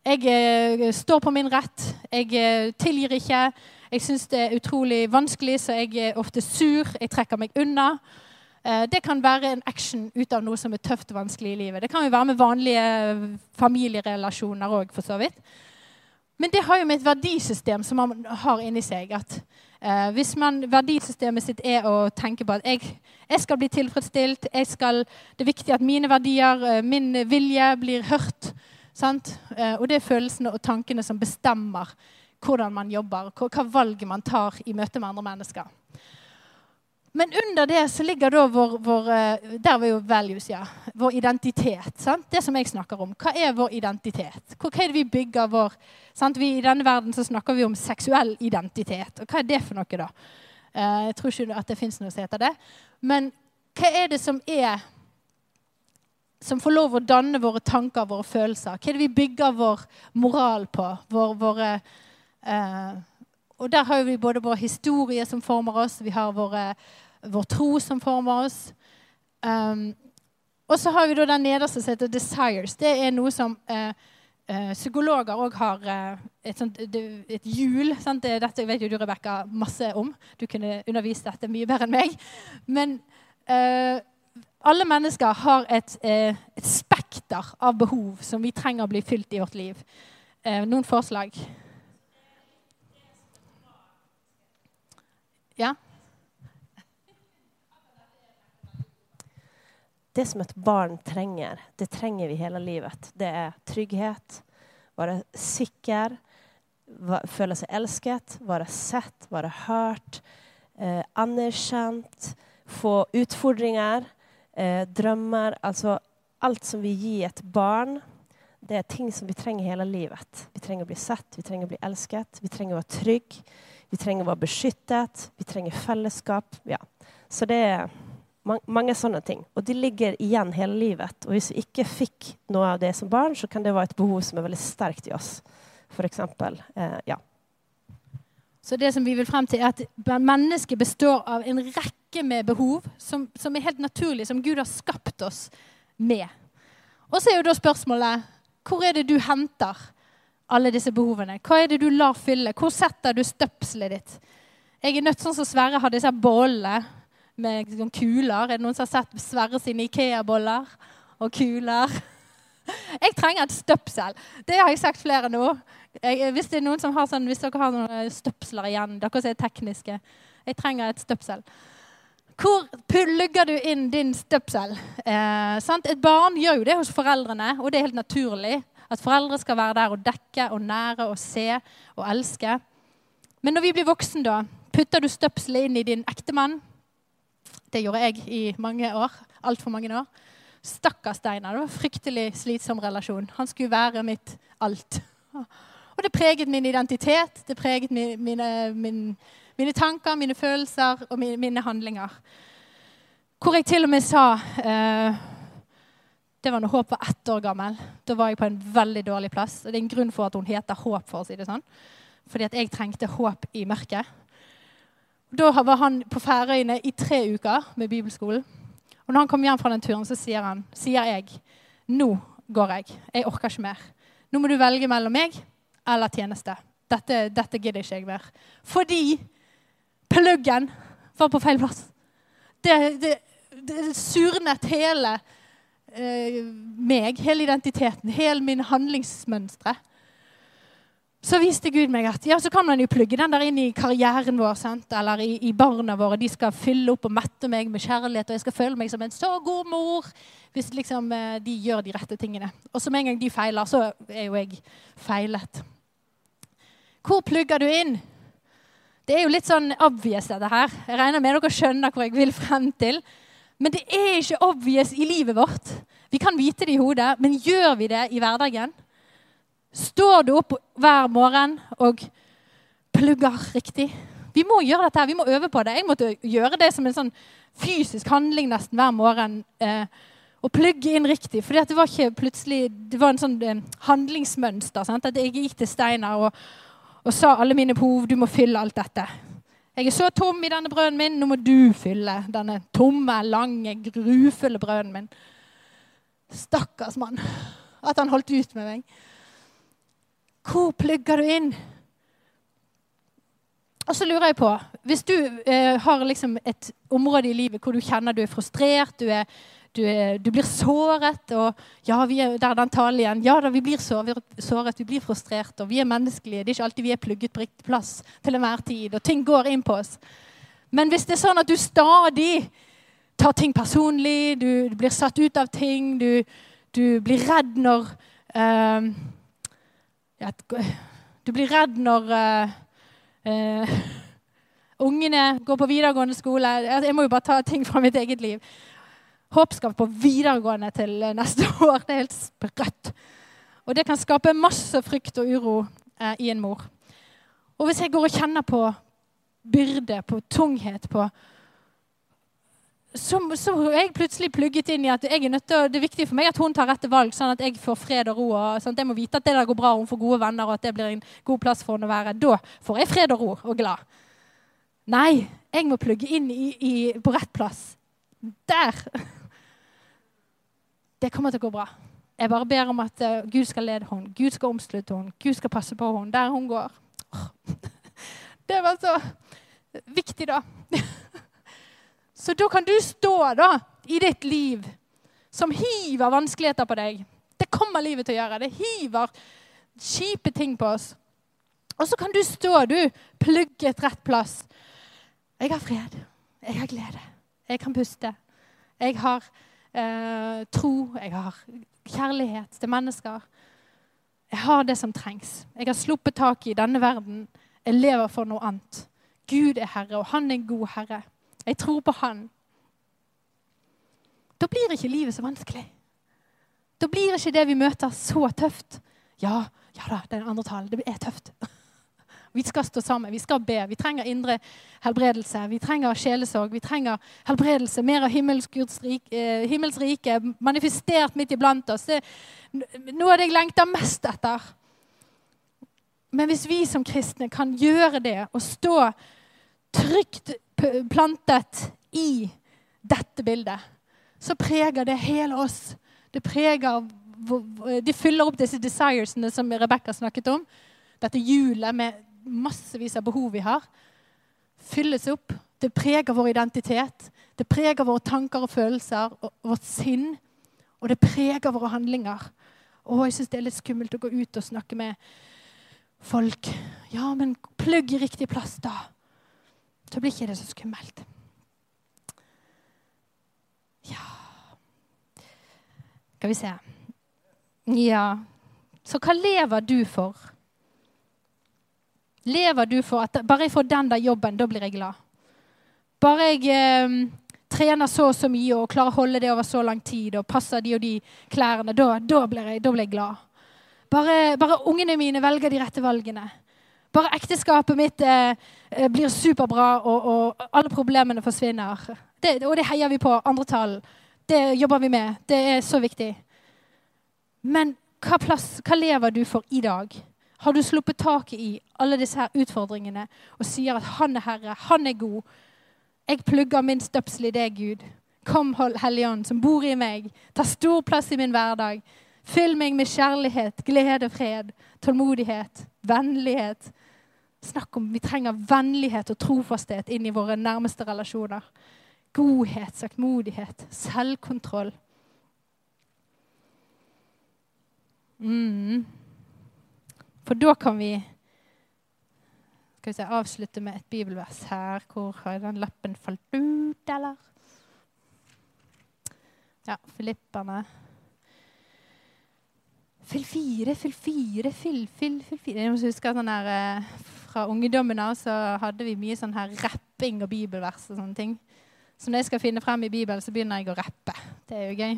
Speaker 2: Jeg uh, står på min rett. Jeg uh, tilgir ikke. Jeg syns det er utrolig vanskelig, så jeg er ofte sur. Jeg trekker meg unna. Eh, det kan være en action ut av noe som er tøft og vanskelig i livet. Det kan jo være med vanlige familierelasjoner òg, for så vidt. Men det har jo med et verdisystem som man har inni seg. at Eh, hvis man, verdisystemet sitt er å tenke på at jeg, jeg skal bli tilfredsstilt, skal, det er viktig at mine verdier, eh, min vilje, blir hørt. Eh, og det er følelsene og tankene som bestemmer hvordan man jobber, hva valget man tar i møte med andre mennesker. Men under det så ligger da vår, vår eh, Der var jo values, ja. Vår identitet. Sant? Det som jeg snakker om. Hva er vår identitet? Hva er det vi bygger vår sant? Vi, I denne verden så snakker vi om seksuell identitet. Og hva er det for noe, da? Uh, jeg tror ikke at det fins noe som heter det. Men hva er det som er som får lov å danne våre tanker, våre følelser? Hva er det vi bygger vår moral på? Vår, våre uh, og der har vi både vår historie som former oss, vi har våre, vår tro som former oss. Um, og så har vi da den nederste som heter 'desires'. Det er noe som uh, uh, psykologer òg har uh, et, sånt, et hjul. Sant? Dette vet jo du, Rebekka, masse om. Du kunne undervist dette mye bedre enn meg. Men alle mennesker har et, et, spekter av behov som vi trenger å bli fylt i vårt liv. noen forslag? Ja?
Speaker 3: Det som et barn trenger, det trenger vi hele livet. Det er trygghet, være sikker, føle seg elsket, være sett, være hørt, eh, anerkjent, få utfordringer, eh, drømmer Altså alt som vi gir et barn. Det er ting som vi trenger hele livet. Vi trenger å bli sett, vi trenger å bli elsket, vi trenger å være trygg. Vi trenger å være beskyttet, vi trenger fellesskap. Ja. Så det er mange sånne ting. Og de ligger igjen hele livet. Og hvis vi ikke fikk noe av det som barn, så kan det være et behov som er veldig sterkt i oss. For eksempel, eh, ja.
Speaker 2: Så det som vi vil frem til, er at mennesket består av en rekke med behov som, som er helt naturlige, som Gud har skapt oss med. Og så er jo da spørsmålet hvor er det du henter alle disse behovene? Hva er det du lar fylle? Hvor setter du støpselet ditt? Jeg er nødt sånn som Sverre har disse bollene med sånn kuler. Er det noen som har sett Sverre sine Ikea-boller og kuler? [laughs] Jeg trenger et støpsel. Det har jeg sagt flere nå. Jeg, hvis, noen som har sånn, hvis dere har noen støpsler igjen, dere som er tekniske Jeg trenger et støpsel. Hvor plugger du inn din støpsel? Eh? Et barn gjør jo det hos foreldrene, og det er helt naturlig. At foreldre skal være der og dekke og nære og se og elske. Men når vi blir voksen, da, putter du støpselet inn i din ektemann. Det gjorde jeg i mange år. Altfor mange år. Stakkars Steinar. Det var en fryktelig slitsom relasjon. Han skulle være mitt alt. Og det preget min identitet, det preget mine, mine, mine tanker, mine følelser og mine, mine, handlinger. Hvor jeg til og med sa eh, Det var når Håp var ett år gammel. Da var jeg på en veldig dårlig plass. Og det er en grunn for at hun heter Håp, for å si det sånn. Fordi at jeg trengte håp i mørket. Da var han på Færøyene i tre uker med bibelskolen. Og når han kom hjem fra den turen, så sier, han, sier jeg nå går jeg. Jeg orker ikke mer. Nå må du velge mellom meg eller tjeneste. Dette, dette gidder ikke jeg mer. Fordi pluggen var på feil plass. Det, det, det surnet hele eh, meg, hele identiteten, hele min handlingsmønstre. Så viste Gud meg at ja, så kan man jo plugge den der inn i karrieren vår. Sant? Eller i, i, barna våre. De skal fylle opp og mette meg med kjærlighet, og jeg skal føle meg som en så god mor hvis liksom, eh, de gjør de rette tingene. Og med en gang de feiler, så er jo jeg feilet. Hvor plugger du inn? Det er jo litt sånn obvious, dette her. Jeg regner med dere skjønner hvor jeg vil frem til. Men det er ikke obvious i livet vårt. Vi kan vite det i hodet, men gjør vi det i hverdagen? Står du opp hver morgen og plugger riktig? Vi må gjøre dette, her, vi må øve på det. Jeg måtte gjøre det som en sånn fysisk handling nesten hver morgen. Eh, og plugge inn riktig. For det var ikke plutselig, det var en sånn eh, handlingsmønster. Sant? At jeg gikk til Steinar og, og, sa alle mine behov. Du må fylle alt dette. Jeg er så tom i denne brønnen min. Nå må du fylle denne tomme, lange, grufulle brønnen min. Stakkars mann. At han holdt ut med meg. Hvor plugger du inn? Og så lurer jeg på Hvis du eh, har liksom et område i livet hvor du kjenner du er frustrert, du, er, du, er, du blir såret og Ja, vi er der den talen igjen. Ja da, vi blir såret, vi blir frustrert, og vi er menneskelige. Det er ikke alltid vi er plugget på riktig plass til enhver tid, og ting går inn på oss. Men hvis det er sånn at du stadig tar ting personlig, du, du blir satt ut av ting, du, du blir redd når uh, ja, Du blir redd når uh, uh, [laughs] ungene går på videregående skole. Jeg må jo bare ta ting fra mitt eget liv. Håp skal på videregående til neste [laughs] år. Det er helt sprøtt. Og det kan skape masse frykt og uro eh, i en mor. Og hvis jeg går og kjenner på byrde, på tunghet, på så, så er jeg plutselig plugget inn i at jeg er nødt til, det er viktig for meg at hun tar rette valg, sånn at jeg får fred og ro. Og, sånn at jeg må vite at det der går bra, hun får gode venner, og at det blir en god plass for henne å være. Da får jeg fred og ro og glad. Nei, jeg må plugge inn i, i, på rett plass. Der. [laughs] Det kommer til å gå bra. Jeg bare ber om at uh, Gud skal lede henne, Gud skal omslutte henne, Gud skal passe på henne der hun går. [laughs] Det var så viktig, da. [laughs] Så da kan du stå da, i ditt liv som hiver vanskeligheter på deg. Det kommer livet til å gjøre. Det hiver kjipe ting på oss. Og så kan du stå, du, plugget rett plass. Jeg har fred. Jeg har glede. Jeg kan puste. Jeg har eh, tro. Jeg har kjærlighet til mennesker. Jeg har det som trengs. Jeg har sluppet tak i denne verden. Jeg lever for noe annet. Gud er herre, og han er en god herre. Jeg tror på Han. Da blir ikke livet så vanskelig. Da blir ikke det vi møter, så tøft. Ja, ja da, den andre talen. Det er tøft. Vi skal stå sammen, vi skal be. Vi trenger indre helbredelse. Vi trenger sjelesorg. Vi trenger helbredelse. Mer av himmels, himmelsrike manifestert midt iblant oss. Det er noe av det jeg lengter mest etter. Men hvis vi som kristne kan gjøre det og stå trygt plantet i dette bildet, så preger det hele oss. Det preger De fyller opp disse desiresene som Rebekka snakket om. Dette hjulet med massevis av behov vi har, fylles opp. Det preger vår identitet. Det preger våre tanker og følelser og vårt sinn. Og det preger våre handlinger. Og jeg syns det er litt skummelt å gå ut og snakke med folk. Ja, men plugg i riktig plass, da. Så blir ikke det så skummelt. Ja Skal vi se. Ja. Så hva lever du for? Lever du for at bare jeg får den der jobben, da blir jeg glad? Bare jeg eh, trener så og så mye og klarer å holde det over så lang tid og passer de og de klærne, da, da, blir, jeg, da blir, jeg, glad. Bare, bare, ungene mine velger de rette valgene. Bare ekteskapet mitt eh, eh blir superbra, og, og, alle problemene forsvinner. Det, og det heier vi på. Andre tall. Det jobber vi med. Det er så viktig. Men hva, plass, hva lever du for i dag? Har du sluppet taket i alle disse her utfordringene og sier at 'Han er Herre, han er god'? Jeg plugger min støpsel i deg, Gud. Kom, hold Ånd, som bor i meg. Ta stor plass i min hverdag. Fyll meg med kjærlighet, glede, fred, tålmodighet, vennlighet. Snakk om Vi trenger vennlighet og trofasthet inn i våre nærmeste relasjoner. Godhet, saktmodighet, selvkontroll. Mm. For da kan vi skal vi se, avslutte med et bibelvers her. Hvor har den lappen falt ut, eller? Ja, Filipperne. Fyll fire, fyll fire, fyll, fyll, fyll fire. Jeg må huske sånn her, eh, Fra ungdommen av så hadde vi mye sånn her rapping og bibelvers. og sånne ting. Så når jeg skal finne frem i Bibelen, så begynner jeg å rappe. Det er jo gøy.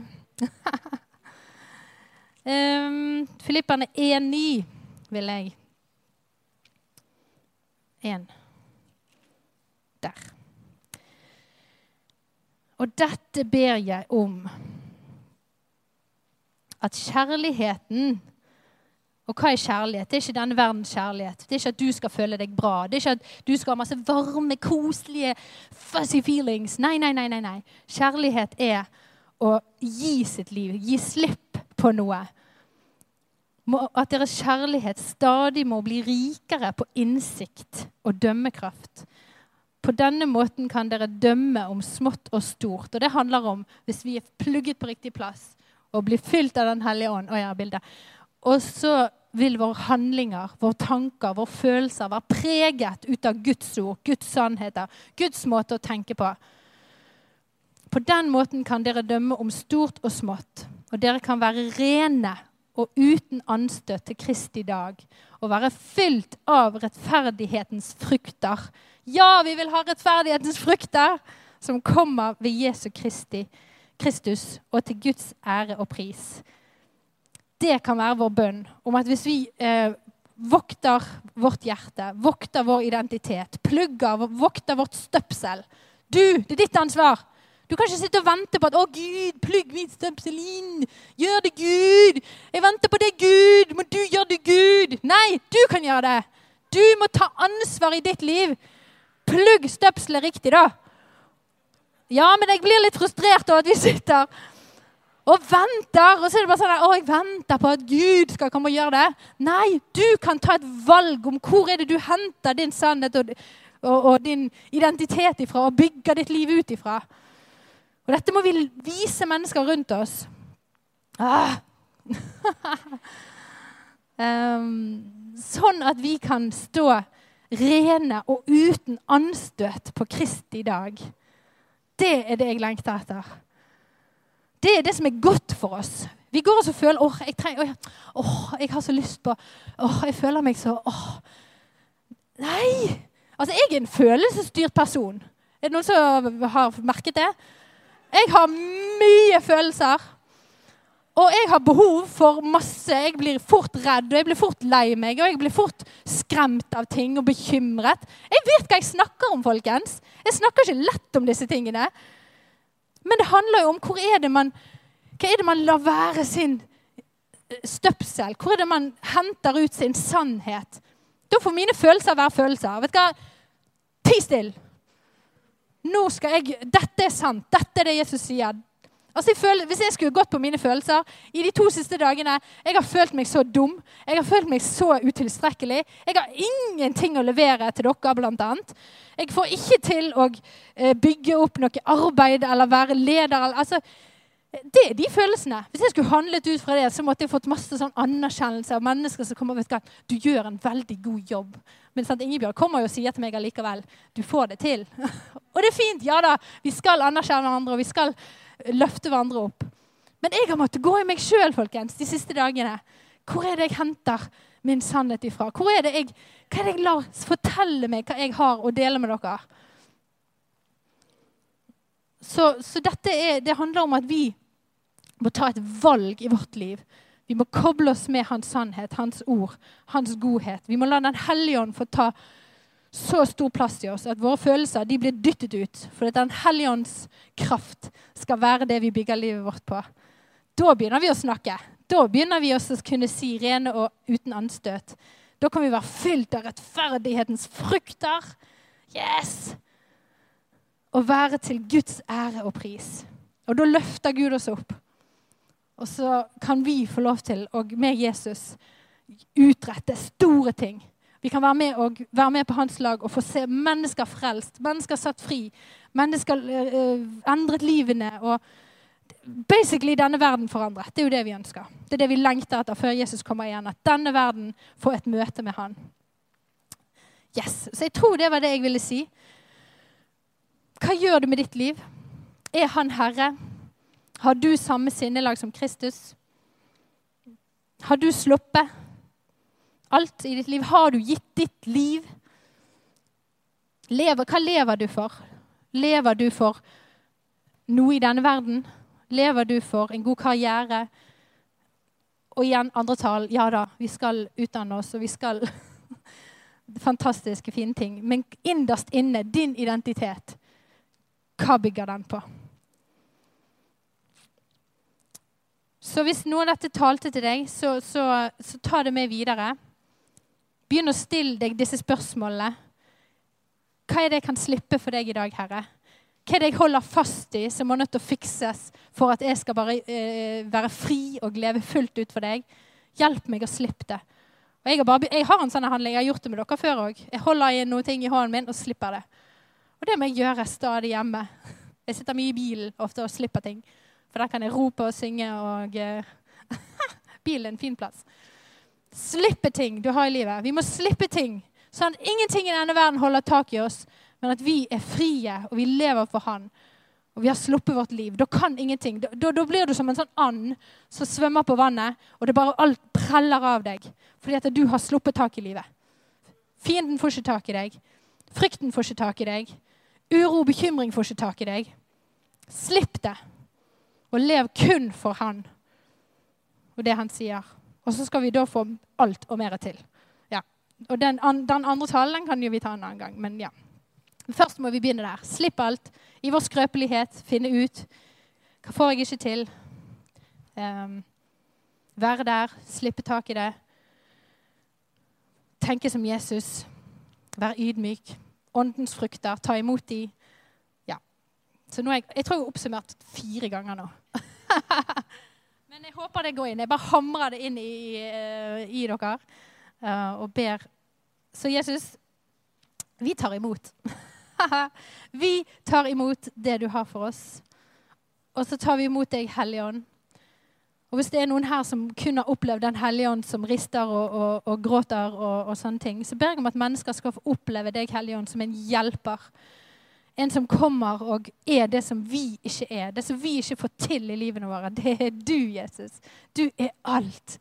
Speaker 2: um, [laughs] Filipperne 1,9 vil jeg. Én. Der. Og dette ber jeg om at kjærligheten Og hva er kjærlighet? Det er ikke denne verdens kjærlighet. Det er ikke at du skal føle deg bra. Det er ikke at du skal ha masse varme, koselige, fuzzy feelings. Nei, nei, nei. nei, nei. Kjærlighet er å gi sitt liv, gi slipp på noe at deres kjærlighet stadig må bli rikere på innsikt og dømmekraft. På denne måten kan dere dømme om smått og stort. Og det handler om hvis vi er plugget på riktig plass og blir fylt av Den hellige ånd. Og, og så vil våre handlinger, våre tanker, våre følelser være preget ut av Guds ord, Guds sannheter, Guds måte å tenke på. På den måten kan dere dømme om stort og smått. Og dere kan være rene og uten anstøt til Kristi dag. Å være fylt av rettferdighetens frukter. Ja, vi vil ha rettferdighetens frukter som kommer ved Jesu Kristi, Kristus og til Guds ære og pris. Det kan være vår bønn om at hvis vi eh, vokter vårt hjerte, vokter vår identitet, plugger, vokter vårt støpsel Du, det er ditt ansvar! Du kan ikke sitte og vente på at 'Å, Gud, plugg mitt støpsel inn'. Gjør det, Gud. Jeg venter på det, Gud. Må du gjøre det, Gud. Nei, du kan gjøre det. Du må ta ansvar i ditt liv. Plugg støpselet riktig, da. Ja, men jeg blir litt frustrert over at vi sitter og venter. Og så er det bare sånn at, 'Å, jeg venter på at Gud skal komme og gjøre det'. Nei, du kan ta et valg om hvor er det du henter din sannhet og, og, og din identitet ifra, og bygger ditt liv ut ifra. Og dette må vi vise mennesker rundt oss. Ah. [laughs] um, sånn at vi kan stå rene og uten anstøt på Kristi dag. Det er det jeg lengter etter. Det er det som er godt for oss. Vi går og føler åh, jeg, trenger, åh, jeg har så lyst på åh, Jeg føler meg så åh. Nei! Altså, jeg er en følelsesstyrt person. Er det noen som har merket det? Jeg har mye følelser. Og jeg har behov for masse. Jeg blir fort redd, og jeg blir fort lei meg, og jeg blir fort skremt av ting og bekymret. Jeg vet hva jeg snakker om, folkens. Jeg snakker ikke lett om disse tingene. Men det handler jo om hvor er det man, hva er det man lar være sin eh, støpsel? Hvor er det man henter ut sin sannhet? Da får mine følelser være følelser. Vet du hva? Ti stille nå skal jeg, Dette er sant. Dette er det Jesus sier. Altså, jeg føler, hvis jeg skulle gått på mine følelser i de to siste dagene Jeg har følt meg så dum. Jeg har følt meg så utilstrekkelig. Jeg har ingenting å levere til dere, blant annet. Jeg får ikke til å eh, bygge opp noe arbeid eller være leder. Altså, det er de følelsene. Hvis jeg skulle handlet ut fra det, så måtte jeg fått masse sånn anerkjennelse av mennesker som kommer og vet at du gjør en veldig god jobb. Men sant, Ingebjørg kommer jo og sier til meg allikevel du får det til. [laughs] og det er fint. Ja da, vi skal anerkjenne hverandre, og vi skal løfte hverandre opp. Men jeg har måttet gå i meg sjøl de siste dagene. Hvor er det jeg henter min sannhet ifra? Hvor er det jeg, hva er det jeg lar fortelle meg hva jeg har å dele med dere? Så, så dette er, det handler om at vi må ta et valg i vårt liv. Vi må koble oss med hans sannhet, hans ord, hans godhet. Vi må la Den hellige ånd få ta så stor plass i oss at våre følelser blir dyttet ut. For at Den hellige ånds kraft skal være det vi bygger livet vårt på. Da begynner vi å snakke. Da begynner vi også å kunne si rene og uten anstøt. Da kan vi være fylt av rettferdighetens frukter. Yes! Og være til Guds ære og pris. Og da løfter Gud oss opp. Og så kan vi få lov til, og med Jesus, utrette store ting. Vi kan være med, og, være med på hans lag og få se mennesker frelst, mennesker satt fri, mennesker uh, endret livene. og basically denne verden forandret. Det er jo det vi ønsker. Det er det vi lengter etter før Jesus kommer igjen. At denne verden får et møte med han. Yes. Så jeg tror det var det jeg ville si. Hva gjør du med ditt liv? Er han herre? Har du samme sinnelag som Kristus? Har du sluppet alt i ditt liv? Har du gitt ditt liv? Lever, hva lever du for? Lever du for noe i denne verden? Lever du for en god karriere? Og igjen andre tall. Ja da, vi skal utdanne oss, og vi skal [laughs] Fantastiske, fine ting. Men innerst inne, din identitet, hva bygger den på? Så hvis noe av dette talte til deg, så, så, så ta det med videre. Begynn å stille deg disse spørsmålene. Hva er det jeg kan slippe for deg i dag, Herre? Hva er det jeg holder fast i som må nødt til å fikses for at jeg skal bare eh, være fri og leve fullt ut for deg? Hjelp meg å slippe det. Og jeg, har bare, jeg har en sånn handling. Jeg har gjort det med dere før òg. Jeg holder i noen ting i hånden min og slipper det. Og det må jeg gjøre stadig hjemme. Jeg sitter mye i bilen ofte og slipper ting. For der kan jeg rope og synge og [laughs] uh, Bilen er en fin plass. Slippe ting du har i livet. Vi må slippe ting. Sånn at ingenting i denne verden holder tak i oss, men at vi er frie, og vi lever for Han. Og vi har sluppet vårt liv. Da kan ingenting. Da, da blir du som en sånn and som svømmer på vannet, og det bare alt preller av deg fordi at du har sluppet tak i livet. Fienden får ikke tak i deg. Frykten får ikke tak i deg. Uro og bekymring får ikke tak i deg. Slipp det, og lev kun for Han og det Han sier. Og så skal vi da få alt og mer til. Ja. Og den, den andre talen kan jo vi ta en annen gang. Men ja. Først må vi begynne der. Slipp alt. I vår skrøpelighet finne ut hva får jeg ikke til. Um, være der, slippe tak i det. Tenke som Jesus. Være ydmyk. Åndens frukter. Ta imot de. Ja. Så nå jeg, jeg tror jeg har oppsummert fire ganger nå. [laughs] Men jeg håper det går inn. Jeg bare hamrer det inn i, uh, i dere uh, og ber. Så Jesus, vi tar imot. [laughs] vi tar imot det du har for oss. Og så tar vi imot deg, Hellige Ånd. Og hvis det er noen her som kun har opplevd Den hellige ånd som rister og, og, og gråter, og, og, sånne ting, så ber jeg om at mennesker skal få oppleve deg, Hellige Ånd, som en hjelper. En som kommer og er det som vi ikke er. Det som vi ikke får til i livene våre. Det er du, Jesus. Du er alt.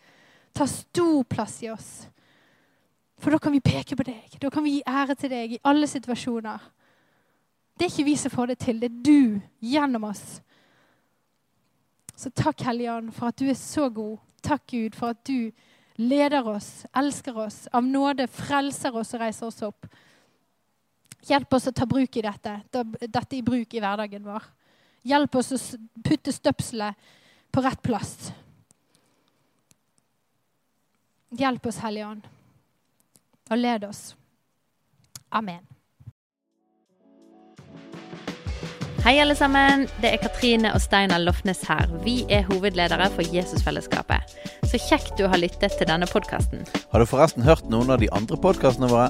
Speaker 2: Ta stor plass i oss. For da kan vi peke på deg. Da kan vi gi ære til deg i alle situasjoner. Det er ikke vi som får det til. Det er du gjennom oss så takk, Hellige for at du er så god. Takk, Gud, for at du leder oss, elsker oss, av nåde frelser oss og reiser oss opp. Hjelp oss å ta bruk i dette, dette i bruk i hverdagen vår. Hjelp oss å putte støpselet på rett plass. Hjelp oss, Hellige Ånd, og led oss. Amen.
Speaker 4: Hei, alle sammen. Det er Katrine og Steinar Lofnes her. Vi er hovedledere for Jesusfellesskapet. Så kjekt du har lyttet til denne podkasten.
Speaker 1: Har du forresten hørt noen av de andre podkastene våre?